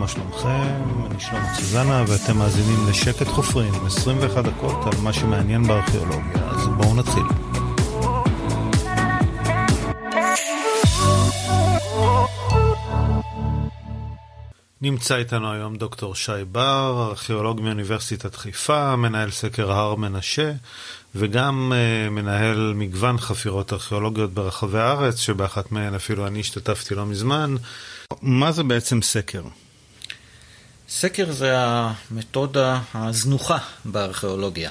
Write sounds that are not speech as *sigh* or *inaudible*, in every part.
מה שלומכם? אני שלמה צוזנה ואתם מאזינים לשקט חופרים, 21 דקות על מה שמעניין בארכיאולוגיה, אז בואו נתחיל. נמצא איתנו היום דוקטור שי בר, ארכיאולוג מאוניברסיטת חיפה, מנהל סקר הר מנשה, וגם uh, מנהל מגוון חפירות ארכיאולוגיות ברחבי הארץ, שבאחת מהן אפילו אני השתתפתי לא מזמן. מה זה בעצם סקר? סקר זה המתודה הזנוחה בארכיאולוגיה.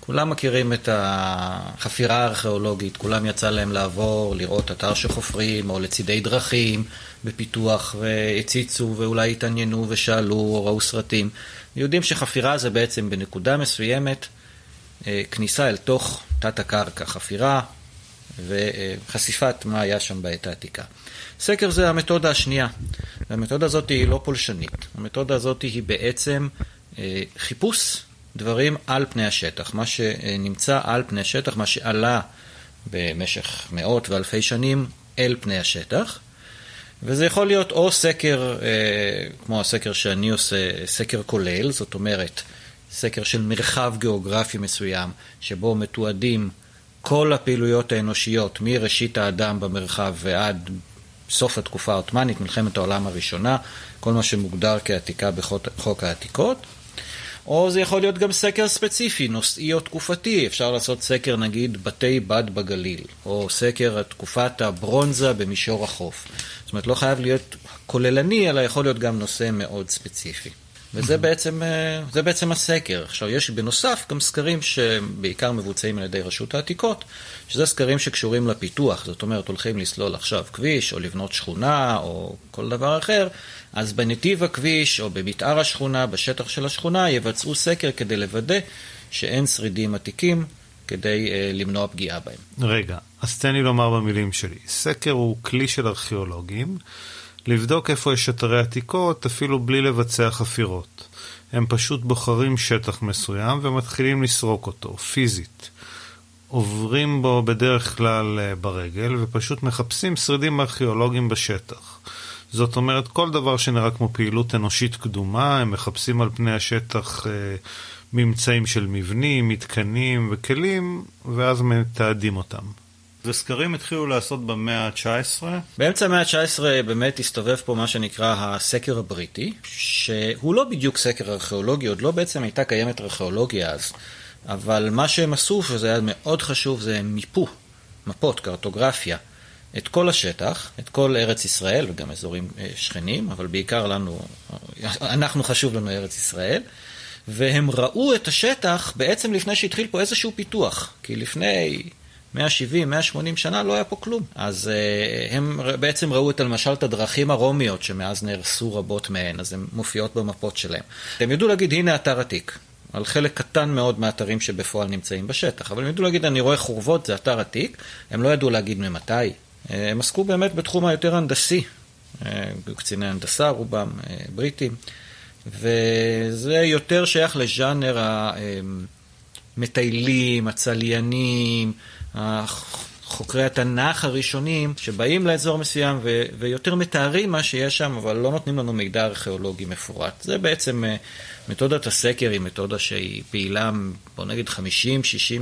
כולם מכירים את החפירה הארכיאולוגית, כולם יצא להם לעבור, לראות אתר שחופרים, או לצידי דרכים בפיתוח, והציצו ואולי התעניינו ושאלו או ראו סרטים. יודעים שחפירה זה בעצם בנקודה מסוימת אה, כניסה אל תוך תת הקרקע, חפירה וחשיפת מה היה שם בעת העתיקה. סקר זה המתודה השנייה, והמתודה הזאת היא לא פולשנית. המתודה הזאת היא בעצם אה, חיפוש דברים על פני השטח. מה שנמצא על פני השטח, מה שעלה במשך מאות ואלפי שנים אל פני השטח. וזה יכול להיות או סקר, אה, כמו הסקר שאני עושה, סקר כולל, זאת אומרת, סקר של מרחב גיאוגרפי מסוים, שבו מתועדים כל הפעילויות האנושיות מראשית האדם במרחב ועד סוף התקופה העות'מאנית, מלחמת העולם הראשונה, כל מה שמוגדר כעתיקה בחוק העתיקות. או זה יכול להיות גם סקר ספציפי, נושאי או תקופתי, אפשר לעשות סקר נגיד בתי בד בגליל, או סקר תקופת הברונזה במישור החוף. זאת אומרת, לא חייב להיות כוללני, אלא יכול להיות גם נושא מאוד ספציפי. וזה בעצם, אה, זה בעצם הסקר. עכשיו, יש בנוסף גם סקרים שבעיקר מבוצעים על ידי רשות העתיקות, שזה סקרים שקשורים לפיתוח. זאת אומרת, הולכים לסלול עכשיו כביש, או לבנות שכונה, או כל דבר אחר, אז בנתיב הכביש, או במתאר השכונה, בשטח של השכונה, יבצעו סקר כדי לוודא שאין שרידים עתיקים. כדי uh, למנוע פגיעה בהם. רגע, אז תן לי לומר במילים שלי. סקר הוא כלי של ארכיאולוגים לבדוק איפה יש אתרי עתיקות אפילו בלי לבצע חפירות. הם פשוט בוחרים שטח מסוים ומתחילים לסרוק אותו, פיזית. עוברים בו בדרך כלל אה, ברגל ופשוט מחפשים שרידים ארכיאולוגיים בשטח. זאת אומרת, כל דבר שנראה כמו פעילות אנושית קדומה, הם מחפשים על פני השטח אה, ממצאים של מבנים, מתקנים וכלים, ואז מתעדים אותם. וסקרים התחילו לעשות במאה ה-19? באמצע המאה ה-19 באמת הסתובב פה מה שנקרא הסקר הבריטי, שהוא לא בדיוק סקר ארכיאולוגי, עוד לא בעצם הייתה קיימת ארכיאולוגיה אז, אבל מה שהם עשו, שזה היה מאוד חשוב, זה הם מיפו, מפות, קרטוגרפיה, את כל השטח, את כל ארץ ישראל וגם אזורים אה, שכנים, אבל בעיקר לנו, אנחנו חשוב לנו ארץ ישראל. והם ראו את השטח בעצם לפני שהתחיל פה איזשהו פיתוח. כי לפני 170, 180 שנה לא היה פה כלום. אז uh, הם בעצם ראו את למשל את הדרכים הרומיות שמאז נהרסו רבות מהן, אז הן מופיעות במפות שלהם. הם ידעו להגיד, הנה אתר עתיק. על חלק קטן מאוד מהאתרים שבפועל נמצאים בשטח. אבל הם ידעו להגיד, אני רואה חורבות, זה אתר עתיק. הם לא ידעו להגיד ממתי. אה, הם עסקו באמת בתחום היותר הנדסי. אה, קציני הנדסה, רובם בריטים. וזה יותר שייך לז'אנר המטיילים, הצליינים, Ach, חוקרי התנ"ך הראשונים שבאים לאזור מסוים ו- ויותר מתארים מה שיש שם, אבל לא נותנים לנו מידע ארכיאולוגי מפורט. זה בעצם אה, מתודת הסקר היא מתודה שהיא פעילה, בוא נגיד 50-60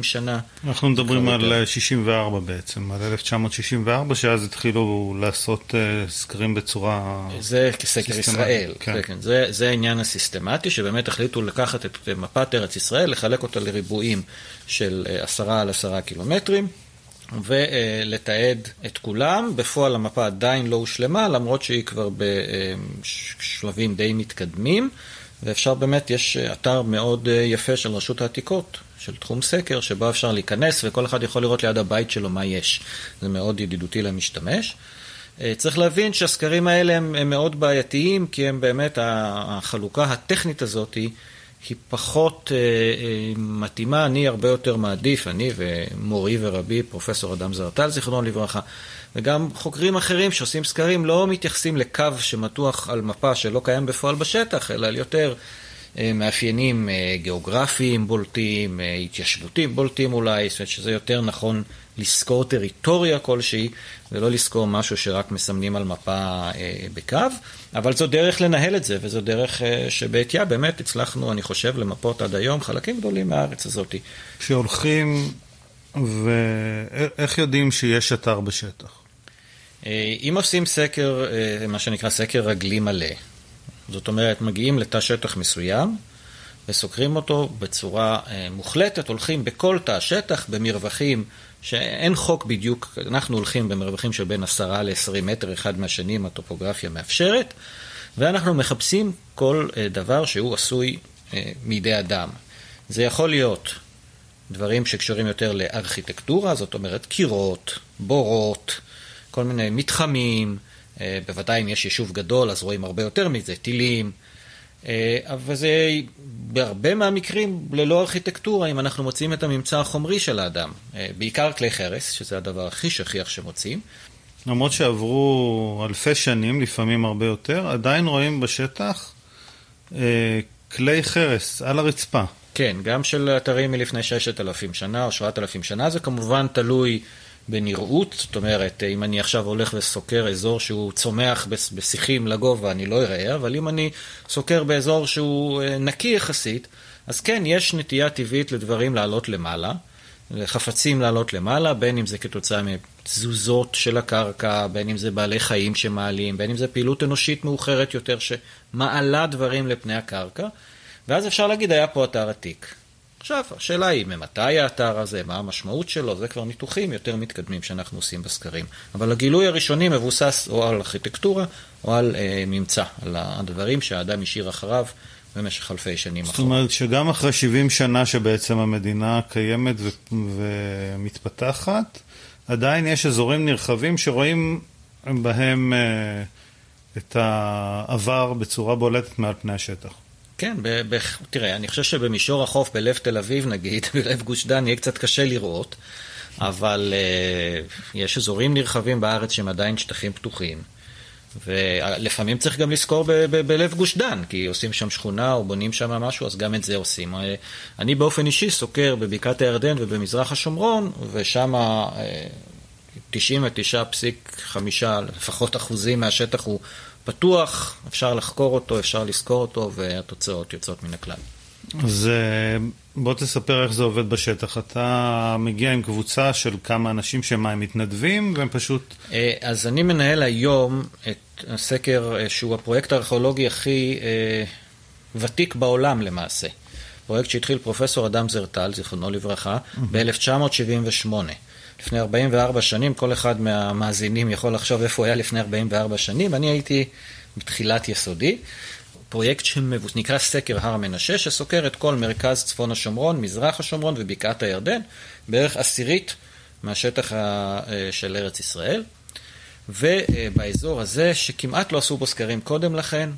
שנה. אנחנו מדברים על 64 אה, בעצם, על 1964, שאז התחילו לעשות uh, סקרים בצורה... זה כסקר ישראל, כן. כן. זה, זה העניין הסיסטמטי, שבאמת החליטו לקחת את מפת ארץ ישראל, לחלק אותה לריבועים של עשרה על עשרה קילומטרים. ולתעד את כולם. בפועל המפה עדיין לא הושלמה, למרות שהיא כבר בשלבים די מתקדמים, ואפשר באמת, יש אתר מאוד יפה של רשות העתיקות, של תחום סקר, שבו אפשר להיכנס וכל אחד יכול לראות ליד הבית שלו מה יש. זה מאוד ידידותי למשתמש. צריך להבין שהסקרים האלה הם, הם מאוד בעייתיים, כי הם באמת, החלוקה הטכנית הזאת היא היא פחות אה, אה, מתאימה, אני הרבה יותר מעדיף, אני ומורי ורבי, פרופסור אדם זרטל, זיכרונו לברכה, וגם חוקרים אחרים שעושים סקרים לא מתייחסים לקו שמתוח על מפה שלא קיים בפועל בשטח, אלא יותר מאפיינים גיאוגרפיים בולטים, התיישבותיים בולטים אולי, זאת אומרת שזה יותר נכון לזכור טריטוריה כלשהי, ולא לזכור משהו שרק מסמנים על מפה אה, בקו, אבל זו דרך לנהל את זה, וזו דרך אה, שבעטייה באמת הצלחנו, אני חושב, למפות עד היום חלקים גדולים מהארץ הזאת. כשהולכים, ואיך יודעים שיש אתר בשטח? אה, אם עושים סקר, אה, מה שנקרא סקר רגלי מלא, זאת אומרת, מגיעים לתא שטח מסוים, וסוקרים אותו בצורה אה, מוחלטת, הולכים בכל תא שטח במרווחים שאין חוק בדיוק, אנחנו הולכים במרווחים של בין עשרה ל-20 מטר אחד מהשני אם הטופוגרפיה מאפשרת, ואנחנו מחפשים כל אה, דבר שהוא עשוי אה, מידי אדם. זה יכול להיות דברים שקשורים יותר לארכיטקטורה, זאת אומרת קירות, בורות, כל מיני מתחמים, בוודאי אם יש יישוב גדול אז רואים הרבה יותר מזה, טילים. אה, אבל זה בהרבה מהמקרים ללא ארכיטקטורה, אם אנחנו מוצאים את הממצא החומרי של האדם. אה, בעיקר כלי חרס, שזה הדבר הכי שכיח שמוצאים. למרות שעברו אלפי שנים, לפעמים הרבה יותר, עדיין רואים בשטח אה, כלי חרס על הרצפה. כן, גם של אתרים מלפני 6,000 שנה או 7,000 שנה, זה כמובן תלוי בנראות, זאת אומרת, אם אני עכשיו הולך וסוקר אזור שהוא צומח בשיחים לגובה, אני לא אראה, אבל אם אני סוקר באזור שהוא אה, נקי יחסית, אז כן, יש נטייה טבעית לדברים לעלות למעלה, לחפצים לעלות למעלה, בין אם זה כתוצאה מתזוזות של הקרקע, בין אם זה בעלי חיים שמעלים, בין אם זה פעילות אנושית מאוחרת יותר שמעלה דברים לפני הקרקע, ואז אפשר להגיד, היה פה אתר עתיק. עכשיו, השאלה היא ממתי האתר הזה, מה המשמעות שלו, זה כבר ניתוחים יותר מתקדמים שאנחנו עושים בסקרים. אבל הגילוי הראשוני מבוסס או על ארכיטקטורה או על אה, ממצא, על הדברים שהאדם השאיר אחריו במשך אלפי שנים אחורה. זאת אומרת שגם אחרי 70 שנה שבעצם המדינה קיימת ו- ומתפתחת, עדיין יש אזורים נרחבים שרואים בהם אה, את העבר בצורה בולטת מעל פני השטח. כן, ב- ב- תראה, אני חושב שבמישור החוף בלב תל אביב נגיד, *laughs* בלב גוש דן יהיה קצת קשה לראות, אבל uh, יש אזורים נרחבים בארץ שהם עדיין שטחים פתוחים. ולפעמים צריך גם לזכור ב- ב- בלב גוש דן, כי עושים שם שכונה או בונים שם משהו, אז גם את זה עושים. אה, אני באופן אישי סוקר בבקעת הירדן ובמזרח השומרון, ושם 99.5 לפחות אחוזים מהשטח הוא פתוח, אפשר לחקור אותו, אפשר לזכור אותו, והתוצאות יוצאות מן הכלל. אז אה, בוא תספר איך זה עובד בשטח. אתה מגיע עם קבוצה של כמה אנשים שהם מתנדבים, והם פשוט... אה, אז אני מנהל היום את הסקר אה, שהוא הפרויקט הארכיאולוגי הכי ותיק בעולם למעשה. פרויקט שהתחיל פרופסור אדם זרטל, זיכרונו לברכה, ב-1978. לפני 44 שנים, כל אחד מהמאזינים יכול לחשוב איפה הוא היה לפני 44 שנים, אני הייתי בתחילת יסודי. פרויקט שנקרא סקר הר המנשה, שסוקר את כל מרכז צפון השומרון, מזרח השומרון ובקעת הירדן, בערך עשירית מהשטח אה, של ארץ ישראל. ובאזור הזה, שכמעט לא עשו בו סקרים קודם לכן,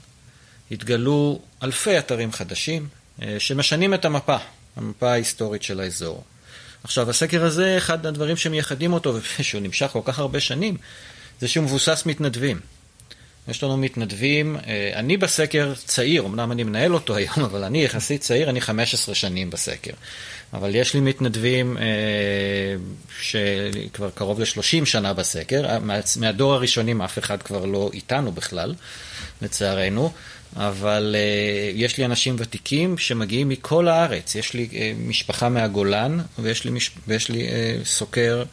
התגלו אלפי אתרים חדשים אה, שמשנים את המפה, המפה ההיסטורית של האזור. עכשיו, הסקר הזה, אחד הדברים שמייחדים אותו, *laughs* ושהוא נמשך כל כך הרבה שנים, זה שהוא מבוסס מתנדבים. יש לנו מתנדבים, אה, אני בסקר צעיר, אמנם אני מנהל אותו *laughs* היום, אבל אני יחסית צעיר, אני 15 שנים בסקר. אבל יש לי מתנדבים אה, שכבר קרוב ל-30 שנה בסקר, מהדור הראשונים אף אחד כבר לא איתנו בכלל, לצערנו. אבל uh, יש לי אנשים ותיקים שמגיעים מכל הארץ. יש לי uh, משפחה מהגולן, ויש לי, מש... ויש לי uh, סוקר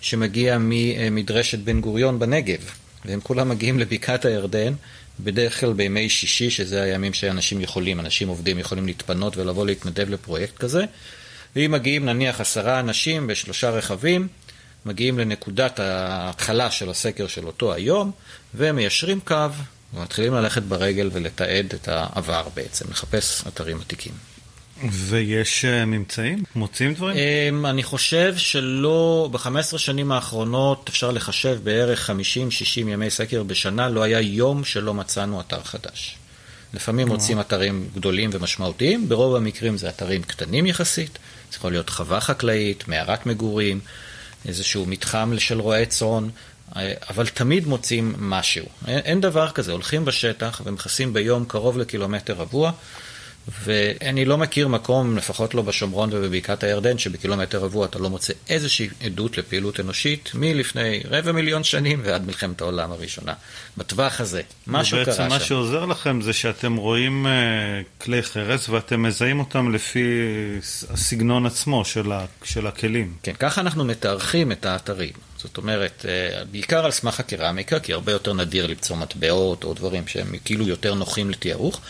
שמגיע ממדרשת בן גוריון בנגב, והם כולם מגיעים לבקעת הירדן, בדרך כלל בימי שישי, שזה הימים שאנשים יכולים, אנשים עובדים יכולים להתפנות ולבוא להתנדב לפרויקט כזה. ואם מגיעים נניח עשרה אנשים בשלושה רכבים, מגיעים לנקודת ההתחלה של הסקר של אותו היום, ומיישרים קו ומתחילים ללכת ברגל ולתעד את העבר בעצם, לחפש אתרים עתיקים. ויש אה, ממצאים? מוצאים דברים? אמ, אני חושב שלא, ב-15 שנים האחרונות אפשר לחשב בערך 50-60 ימי סקר בשנה, לא היה יום שלא מצאנו אתר חדש. לפעמים מוצאים אתרים גדולים ומשמעותיים, ברוב המקרים זה אתרים קטנים יחסית, זה יכול להיות חווה חקלאית, מערת מגורים, איזשהו מתחם של רועי צאן, אבל תמיד מוצאים משהו. אין, דבר כזה, הולכים בשטח ומכסים ביום קרוב לקילומטר רבוע, ואני לא מכיר מקום, לפחות לא בשומרון ובבקעת הירדן, שבקילומטר רבוע אתה לא מוצא איזושהי עדות לפעילות אנושית מלפני רבע מיליון שנים ועד מלחמת העולם הראשונה. בטווח הזה, משהו קרה שם. ובעצם מה שעוזר לכם זה שאתם רואים uh, כלי חרס ואתם מזהים אותם לפי הסגנון עצמו של, ה, של הכלים. כן, ככה אנחנו מתארחים את האתרים. זאת אומרת, uh, בעיקר על סמך הקרמיקה, כי הרבה יותר נדיר למצוא מטבעות או דברים שהם כאילו יותר נוחים לתיארוך.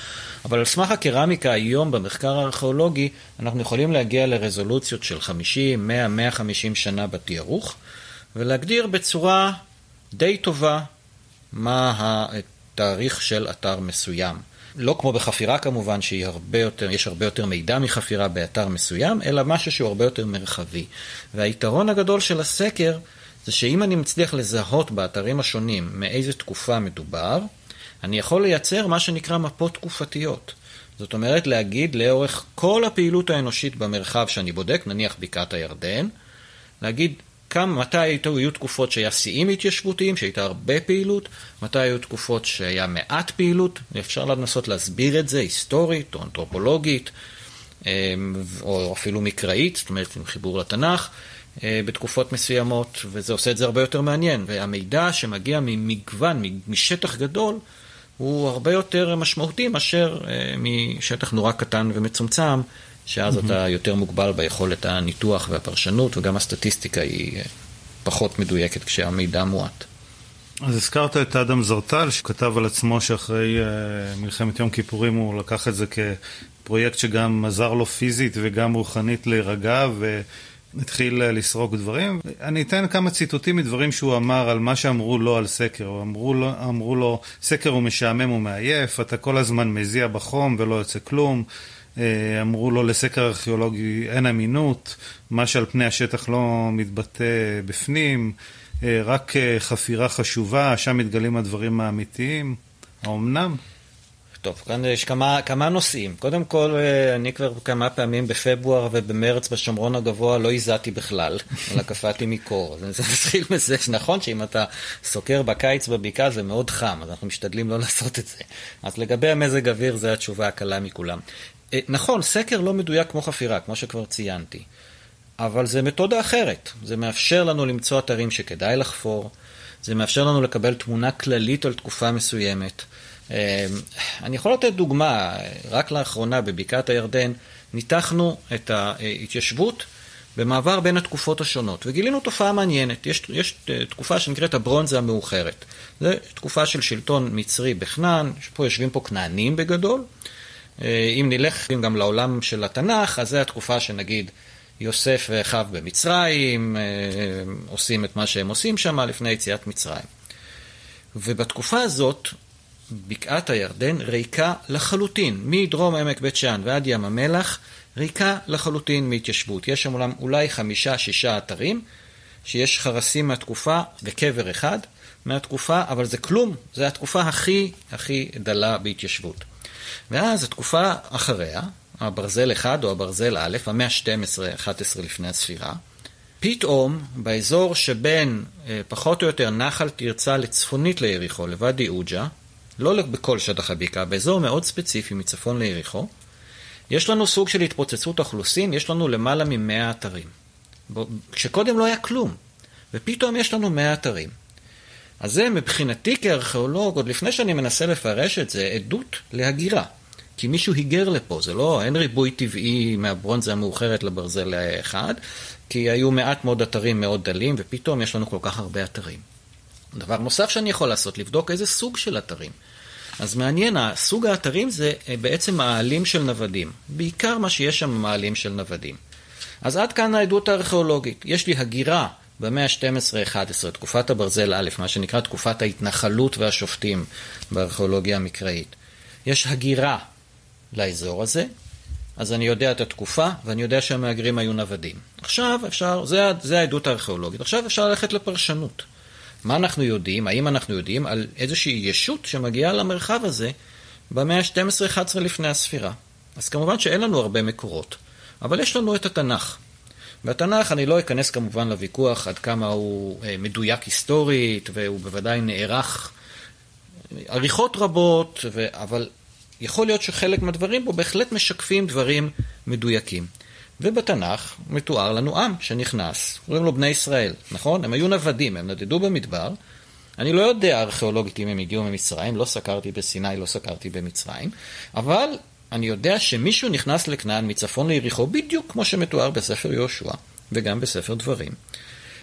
אבל על סמך הקרמיקה היום במחקר הארכיאולוגי אנחנו יכולים להגיע לרזולוציות של 50, 100, 150 שנה בתיארוך ולהגדיר בצורה די טובה מה התאריך של אתר מסוים. לא כמו בחפירה כמובן, שהיא הרבה הרבה יותר מידע מחפירה באתר מסוים, אלא משהו שהוא הרבה יותר מרחבי. והיתרון הגדול של הסקר זה שאם אני מצליח לזהות באתרים השונים מאיזה תקופה מדובר, אני יכול לייצר מה שנקרא מפות תקופתיות. זאת אומרת, להגיד לאורך כל הפעילות האנושית במרחב שאני בודק, נניח בקעת הירדן, להגיד כמה, מתי היו תקופות שהיה שיאים התיישבותיים, שהייתה הרבה פעילות, מתי היו תקופות שהיה מעט פעילות, אפשר לנסות להסביר את זה היסטורית או אנתרופולוגית, אמ, או אפילו מקראית, זאת אומרת עם חיבור לתנ"ך, אה, בתקופות מסוימות, וזה עושה את זה הרבה יותר מעניין. והמידע שמגיע ממגוון, משטח גדול, הוא הרבה יותר משמעותי מאשר אה, משטח נורא קטן ומצומצם, שאז mm-hmm. אתה יותר מוגבל ביכולת הניתוח והפרשנות, וגם הסטטיסטיקה היא אה, פחות מדויקת כשהמידע מועט. אז הזכרת את אדם זרטל, שכתב על עצמו שאחרי uh, מלחמת יום כיפורים הוא לקח את זה כפרויקט שגם עזר לו פיזית וגם רוחנית להירגע, ו... התחיל לסרוק דברים. אני אתן כמה ציטוטים מדברים שהוא אמר על מה שאמרו לו על סקר. אמרו לו, אמרו לו, סקר הוא משעמם ומעייף, אתה כל הזמן מזיע בחום ולא יוצא כלום. אה, אמרו לו לסקר ארכיאולוגי אין אמינות, מה שעל פני השטח לא מתבטא בפנים, אה, רק אה, חפירה חשובה, שם מתגלים הדברים האמיתיים. האומנם? טוב, כאן יש כמה, כמה נושאים. קודם כל, אה, אני כבר כמה פעמים בפברואר ובמרץ בשומרון הגבוה לא הזעתי בכלל, *laughs* אלא קפאתי מקור. זה מתחיל מזה שנכון שאם אתה סוקר בקיץ בבקעה זה מאוד חם, אז אנחנו משתדלים לא *laughs* לעשות את זה. אז לגבי המזג אוויר, זו התשובה הקלה מכולם. אה, נכון, סקר לא מדויק כמו חפירה, כמו שכבר ציינתי. אבל זה מתודה אחרת. זה מאפשר לנו למצוא אתרים שכדאי לחפור, זה מאפשר לנו לקבל תמונה כללית על תקופה מסוימת. אמ, אני יכול לתת דוגמה, רק לאחרונה בבקעת הירדן ניתחנו את ההתיישבות במעבר בין התקופות השונות, וגילינו תופעה מעניינת. יש, יש תקופה שנקראת הברונזה המאוחרת. זו תקופה של שלטון מצרי בכנען, פה יושבים פה כנענים בגדול. אה, אם נלך גם לעולם של התנ"ך, אז זו התקופה שנגיד יוסף ואחיו במצרים, אה, עושים את מה שהם עושים שם לפני יציאת מצרים. ובתקופה הזאת בקעת הירדן ריקה לחלוטין, מדרום עמק בית שאן ועד ים המלח, ריקה לחלוטין מהתיישבות. יש שם אולי חמישה-שישה אתרים, שיש חרסים מהתקופה וקבר אחד מהתקופה, אבל זה כלום, זו התקופה הכי הכי דלה בהתיישבות. ואז התקופה אחריה, הברזל 1 או הברזל א', המאה ה-12-11 לפני הספירה, פתאום באזור שבין אה, פחות או יותר נחל תרצה לצפונית ליריחו, לוואדי עוג'ה, לא בכל שטח הבקעה, באזור מאוד ספציפי מצפון ליריחו, יש לנו סוג של התפוצצות אוכלוסין, יש לנו למעלה מ-100 אתרים. שקודם לא היה כלום, ופתאום יש לנו 100 אתרים. אז זה מבחינתי כארכיאולוג, עוד לפני שאני מנסה לפרש את זה, עדות להגירה. כי מישהו היגר לפה, זה לא, אין ריבוי טבעי מהברונזה המאוחרת לברזל האחד, כי היו מעט מאוד אתרים מאוד דלים, ופתאום יש לנו כל כך הרבה אתרים. דבר נוסף שאני יכול לעשות, לבדוק איזה סוג של אתרים. אז מעניין, סוג האתרים זה אה, בעצם מעלים של נוודים. בעיקר מה שיש שם מעלים של נוודים. אז עד כאן העדות הארכיאולוגית. יש לי הגירה במאה ה-12-11, תקופת הברזל א', מה שנקרא תקופת ההתנחלות והשופטים בארכיאולוגיה המקראית. יש הגירה לאזור הזה, אז אני יודע את התקופה, ואני יודע שהמהגרים היו נוודים. עכשיו אפשר, זה, זה העדות הארכיאולוגית. עכשיו אפשר ללכת לפרשנות. מה אנחנו יודעים, האם אנחנו יודעים על איזושהי ישות שמגיעה למרחב הזה במאה ה-12-11 לפני הספירה. אז כמובן שאין לנו הרבה מקורות, אבל יש לנו את התנ"ך. והתנ"ך, אני לא אכנס כמובן לוויכוח עד כמה הוא אה, מדויק היסטורית, והוא בוודאי נערך עריכות רבות, ו... אבל יכול להיות שחלק מהדברים בו בהחלט משקפים דברים מדויקים. ובתנ"ך מתואר לנו עם שנכנס, קוראים לו בני ישראל, נכון? הם היו נוודים, הם נדדו במדבר. אני לא יודע ארכיאולוגית אם הם הגיעו ממצרים, לא סקרתי בסיני, לא סקרתי במצרים, אבל אני יודע שמישהו נכנס לכנען מצפון ליריחו בדיוק כמו שמתואר בספר יהושע וגם בספר דברים.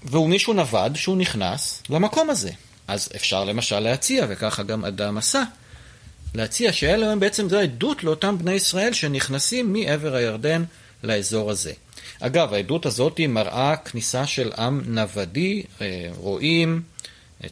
והוא מישהו נווד שהוא נכנס למקום הזה. אז אפשר למשל להציע, וככה גם אדם עשה, להציע שאלה הם בעצם זו עדות לאותם בני ישראל שנכנסים מעבר הירדן לאזור הזה. אגב, העדות הזאת מראה כניסה של עם נוודי, אה, רועים,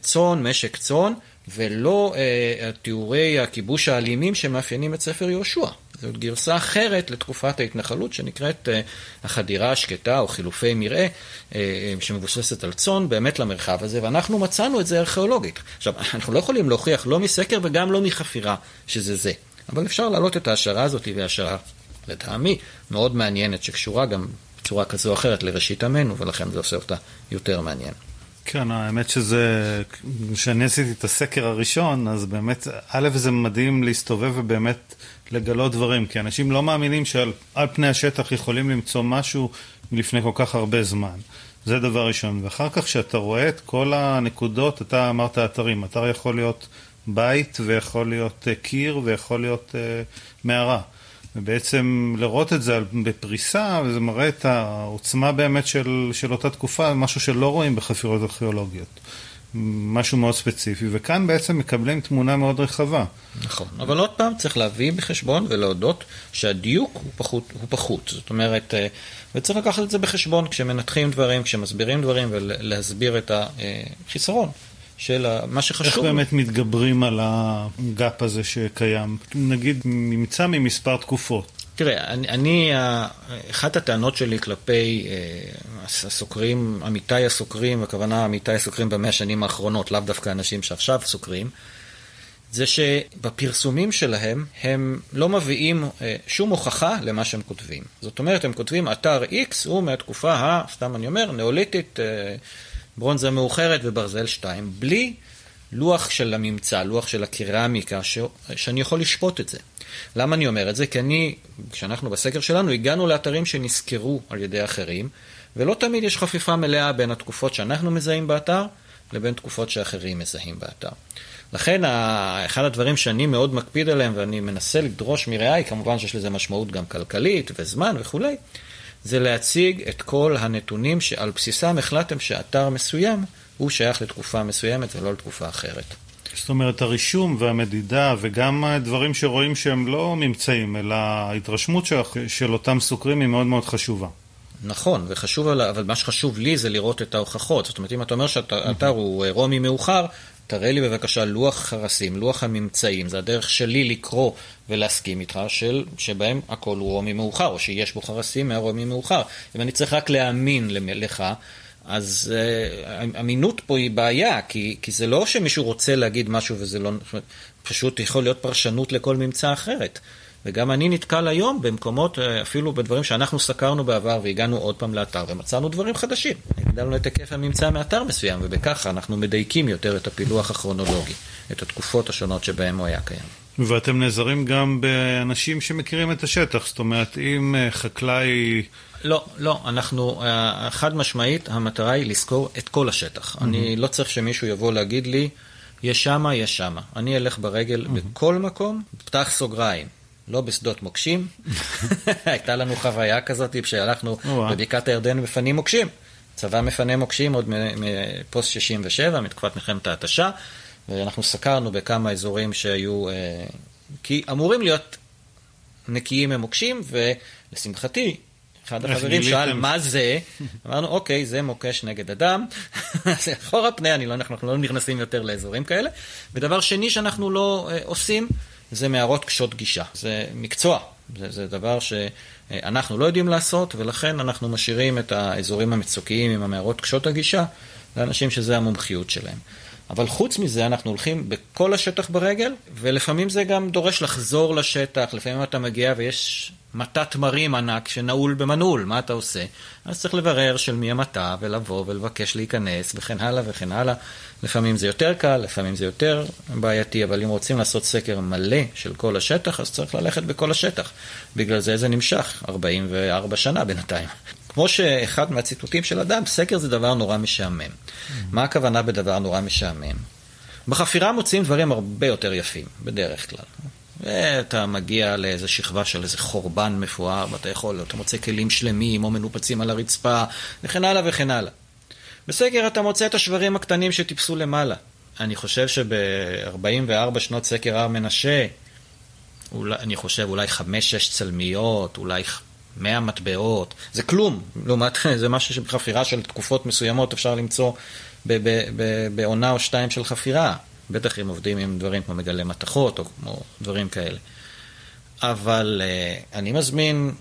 צאן, משק צאן, ולא אה, תיאורי הכיבוש האלימים שמאפיינים את ספר יהושע. זאת גרסה אחרת לתקופת ההתנחלות שנקראת אה, החדירה השקטה או חילופי מרעה, אה, שמבוססת על צאן באמת למרחב הזה, ואנחנו מצאנו את זה ארכיאולוגית. עכשיו, *laughs* אנחנו לא יכולים להוכיח לא מסקר וגם לא מחפירה שזה זה, אבל אפשר להעלות את ההשערה הזאת, והיא השערה, לטעמי, מאוד מעניינת, שקשורה גם בצורה כזו או אחרת לראשית עמנו, ולכן זה עושה אותה יותר מעניין. כן, האמת שזה, כשאני עשיתי את הסקר הראשון, אז באמת, א', זה מדהים להסתובב ובאמת לגלות דברים, כי אנשים לא מאמינים שעל פני השטח יכולים למצוא משהו מלפני כל כך הרבה זמן. זה דבר ראשון. ואחר כך, כשאתה רואה את כל הנקודות, אתה אמרת אתרים, אתר יכול להיות בית, ויכול להיות uh, קיר, ויכול להיות uh, מערה. ובעצם לראות את זה בפריסה, וזה מראה את העוצמה באמת של, של אותה תקופה, משהו שלא רואים בחפירות ארכיאולוגיות. משהו מאוד ספציפי, וכאן בעצם מקבלים תמונה מאוד רחבה. נכון, אבל עוד פעם צריך להביא בחשבון ולהודות שהדיוק הוא פחות, הוא פחות. זאת אומרת, אה, וצריך לקחת את זה בחשבון כשמנתחים דברים, כשמסבירים דברים ולהסביר את החיסרון. של מה שחשוב. איך באמת מתגברים על הגאפ הזה שקיים? נגיד, נמצא ממספר תקופות. תראה, אני, אני, אחת הטענות שלי כלפי אה, הסוקרים, עמיתיי הסוקרים, הכוונה עמיתיי הסוקרים במאה השנים האחרונות, לאו דווקא אנשים שעכשיו סוקרים, זה שבפרסומים שלהם הם לא מביאים אה, שום הוכחה למה שהם כותבים. זאת אומרת, הם כותבים אתר X הוא מהתקופה ה, סתם אני אומר, נאוליתית, אה, ברונזה מאוחרת וברזל 2, בלי לוח של הממצא, לוח של הקרמיקה, ש... שאני יכול לשפוט את זה. למה אני אומר את זה? כי אני, כשאנחנו בסקר שלנו, הגענו לאתרים שנסקרו על ידי אחרים, ולא תמיד יש חפיפה מלאה בין התקופות שאנחנו מזהים באתר, לבין תקופות שאחרים מזהים באתר. לכן, אחד הדברים שאני מאוד מקפיד עליהם, ואני מנסה לדרוש מרעיי, כמובן שיש לזה משמעות גם כלכלית וזמן וכולי, זה להציג את כל הנתונים שעל בסיסם החלטתם שאתר מסוים הוא שייך לתקופה מסוימת ולא לתקופה אחרת. זאת אומרת, הרישום והמדידה וגם הדברים שרואים שהם לא ממצאים, אלא ההתרשמות של, של אותם סוקרים היא מאוד מאוד חשובה. נכון, וחשוב, אבל מה שחשוב לי זה לראות את ההוכחות. זאת אומרת, אם אתה אומר שהאתר הוא רומי מאוחר, תראה לי בבקשה לוח חרסים, לוח הממצאים, זה הדרך שלי לקרוא ולהסכים איתך, של, שבהם הכל הוא רומי מאוחר, או שיש בו חרסים מהרומי מאוחר. אם אני צריך רק להאמין לך, אז uh, אמינות פה היא בעיה, כי, כי זה לא שמישהו רוצה להגיד משהו וזה לא... פשוט יכול להיות פרשנות לכל ממצא אחרת. וגם אני נתקל היום במקומות, אה, אפילו בדברים שאנחנו סקרנו בעבר והגענו עוד פעם לאתר ומצאנו דברים חדשים. הגדלנו את היקף הממצא מאתר מסוים, ובכך אנחנו מדייקים יותר את הפילוח הכרונולוגי, את התקופות השונות שבהן הוא היה קיים. ואתם נעזרים גם באנשים שמכירים את השטח, זאת אומרת, אם אה, חקלאי... לא, לא, אנחנו, אה, חד משמעית, המטרה היא לזכור את כל השטח. Mm-hmm. אני לא צריך שמישהו יבוא להגיד לי, יש שמה, יש שמה. אני אלך ברגל mm-hmm. בכל מקום, פתח סוגריים. לא בשדות מוקשים. *laughs* הייתה לנו חוויה כזאת כשהלכנו בבקעת הירדן מפנים מוקשים. צבא מפנה מוקשים עוד מפוסט 67, מתקופת מלחמת ההתשה, ואנחנו סקרנו בכמה אזורים שהיו, אה, כי אמורים להיות נקיים ממוקשים, ולשמחתי, אחד החברים שאל מה זה, אמרנו אוקיי, זה מוקש נגד אדם, *laughs* זה אחורה פנה, לא, אנחנו לא נכנסים יותר לאזורים כאלה. ודבר שני שאנחנו לא אה, עושים, זה מערות קשות גישה. זה מקצוע, זה, זה דבר שאנחנו לא יודעים לעשות, ולכן אנחנו משאירים את האזורים המצוקיים עם המערות קשות הגישה לאנשים שזה המומחיות שלהם. אבל חוץ מזה, אנחנו הולכים בכל השטח ברגל, ולפעמים זה גם דורש לחזור לשטח, לפעמים אתה מגיע ויש מטע תמרים ענק שנעול במנעול, מה אתה עושה? אז צריך לברר של מי המטע, ולבוא ולבקש להיכנס, וכן הלאה וכן הלאה. לפעמים זה יותר קל, לפעמים זה יותר בעייתי, אבל אם רוצים לעשות סקר מלא של כל השטח, אז צריך ללכת בכל השטח. בגלל זה זה נמשך 44 שנה בינתיים. כמו שאחד מהציטוטים של אדם, סקר זה דבר נורא משעמם. מה הכוונה בדבר נורא משעמם? בחפירה מוצאים דברים הרבה יותר יפים, בדרך כלל. ואתה מגיע לאיזו שכבה של איזה חורבן מפואר, ואתה יכול, אתה מוצא כלים שלמים או מנופצים על הרצפה, וכן הלאה וכן הלאה. בסקר אתה מוצא את השברים הקטנים שטיפסו למעלה. אני חושב שב-44 שנות סקר הר מנשה, אולי, אני חושב אולי 5-6 צלמיות, אולי 100 מטבעות, זה כלום, לעומת, זה משהו שבחפירה של תקופות מסוימות אפשר למצוא בעונה או שתיים של חפירה. בטח אם עובדים עם דברים כמו מגלי מתכות או כמו דברים כאלה. אבל uh, אני מזמין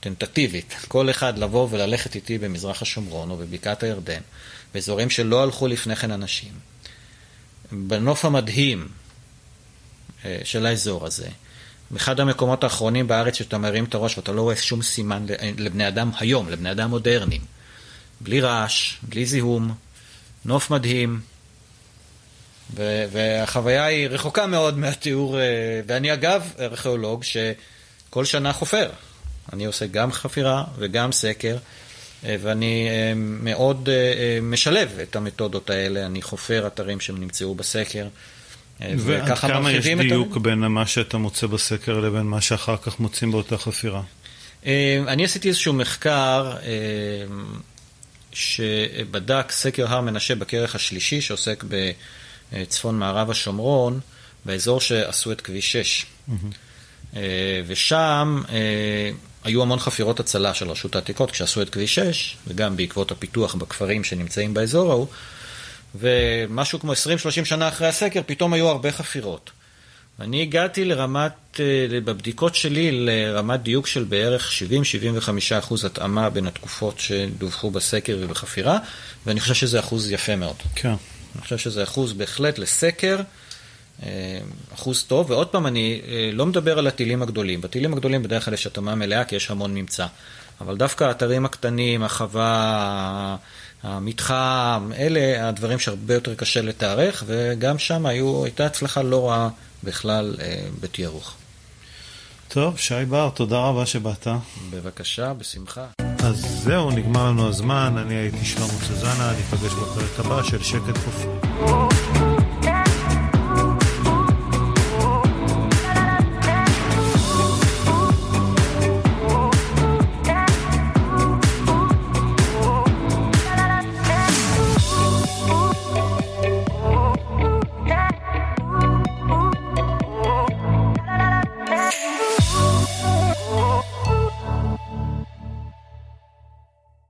טנטטיבית, כל אחד לבוא וללכת איתי במזרח השומרון או בבקעת הירדן, באזורים שלא הלכו לפני כן אנשים, בנוף המדהים uh, של האזור הזה, באחד המקומות האחרונים בארץ שאתה מרים את הראש ואתה לא רואה שום סימן לבני אדם היום, לבני אדם מודרניים. בלי רעש, בלי זיהום, נוף מדהים, והחוויה היא רחוקה מאוד מהתיאור, אה, ואני אגב ארכיאולוג שכל שנה חופר. אני עושה גם חפירה וגם סקר, אה, ואני אה, מאוד משלב את המתודות האלה, אני חופר אתרים שהם נמצאו בסקר. ועד כמה יש דיוק את... בין מה שאתה מוצא בסקר לבין מה שאחר כך מוצאים באותה חפירה? אני עשיתי איזשהו מחקר שבדק סקר הר מנשה בכרך השלישי, שעוסק ב... צפון מערב השומרון, באזור שעשו את כביש 6. Mm-hmm. ושם אה, היו המון חפירות הצלה של רשות העתיקות כשעשו את כביש 6, וגם בעקבות הפיתוח בכפרים שנמצאים באזור ההוא. ומשהו כמו 20-30 שנה אחרי הסקר, פתאום היו הרבה חפירות. אני הגעתי לרמת, אה, בבדיקות שלי, לרמת דיוק של בערך 70-75 אחוז התאמה בין התקופות שדווחו בסקר ובחפירה, ואני חושב שזה אחוז יפה מאוד. כן. אני חושב שזה אחוז בהחלט לסקר, אה, אחוז טוב, ועוד פעם, אני אה, לא מדבר על הטילים הגדולים. בטילים הגדולים בדרך כלל יש התאמה מלאה כי יש המון ממצא. אבל דווקא האתרים הקטנים, החווה, המתחם, אלה הדברים שהרבה יותר קשה לתארך, וגם שם היו, הייתה הצלחה לא רעה בכלל אה, בתיארוך. טוב, שי בר, תודה רבה שבאת. בבקשה, בשמחה. אז זהו, נגמר לנו הזמן, אני הייתי שלמה סוזנה, ניפגש בפרק הבא של שקט כפוי.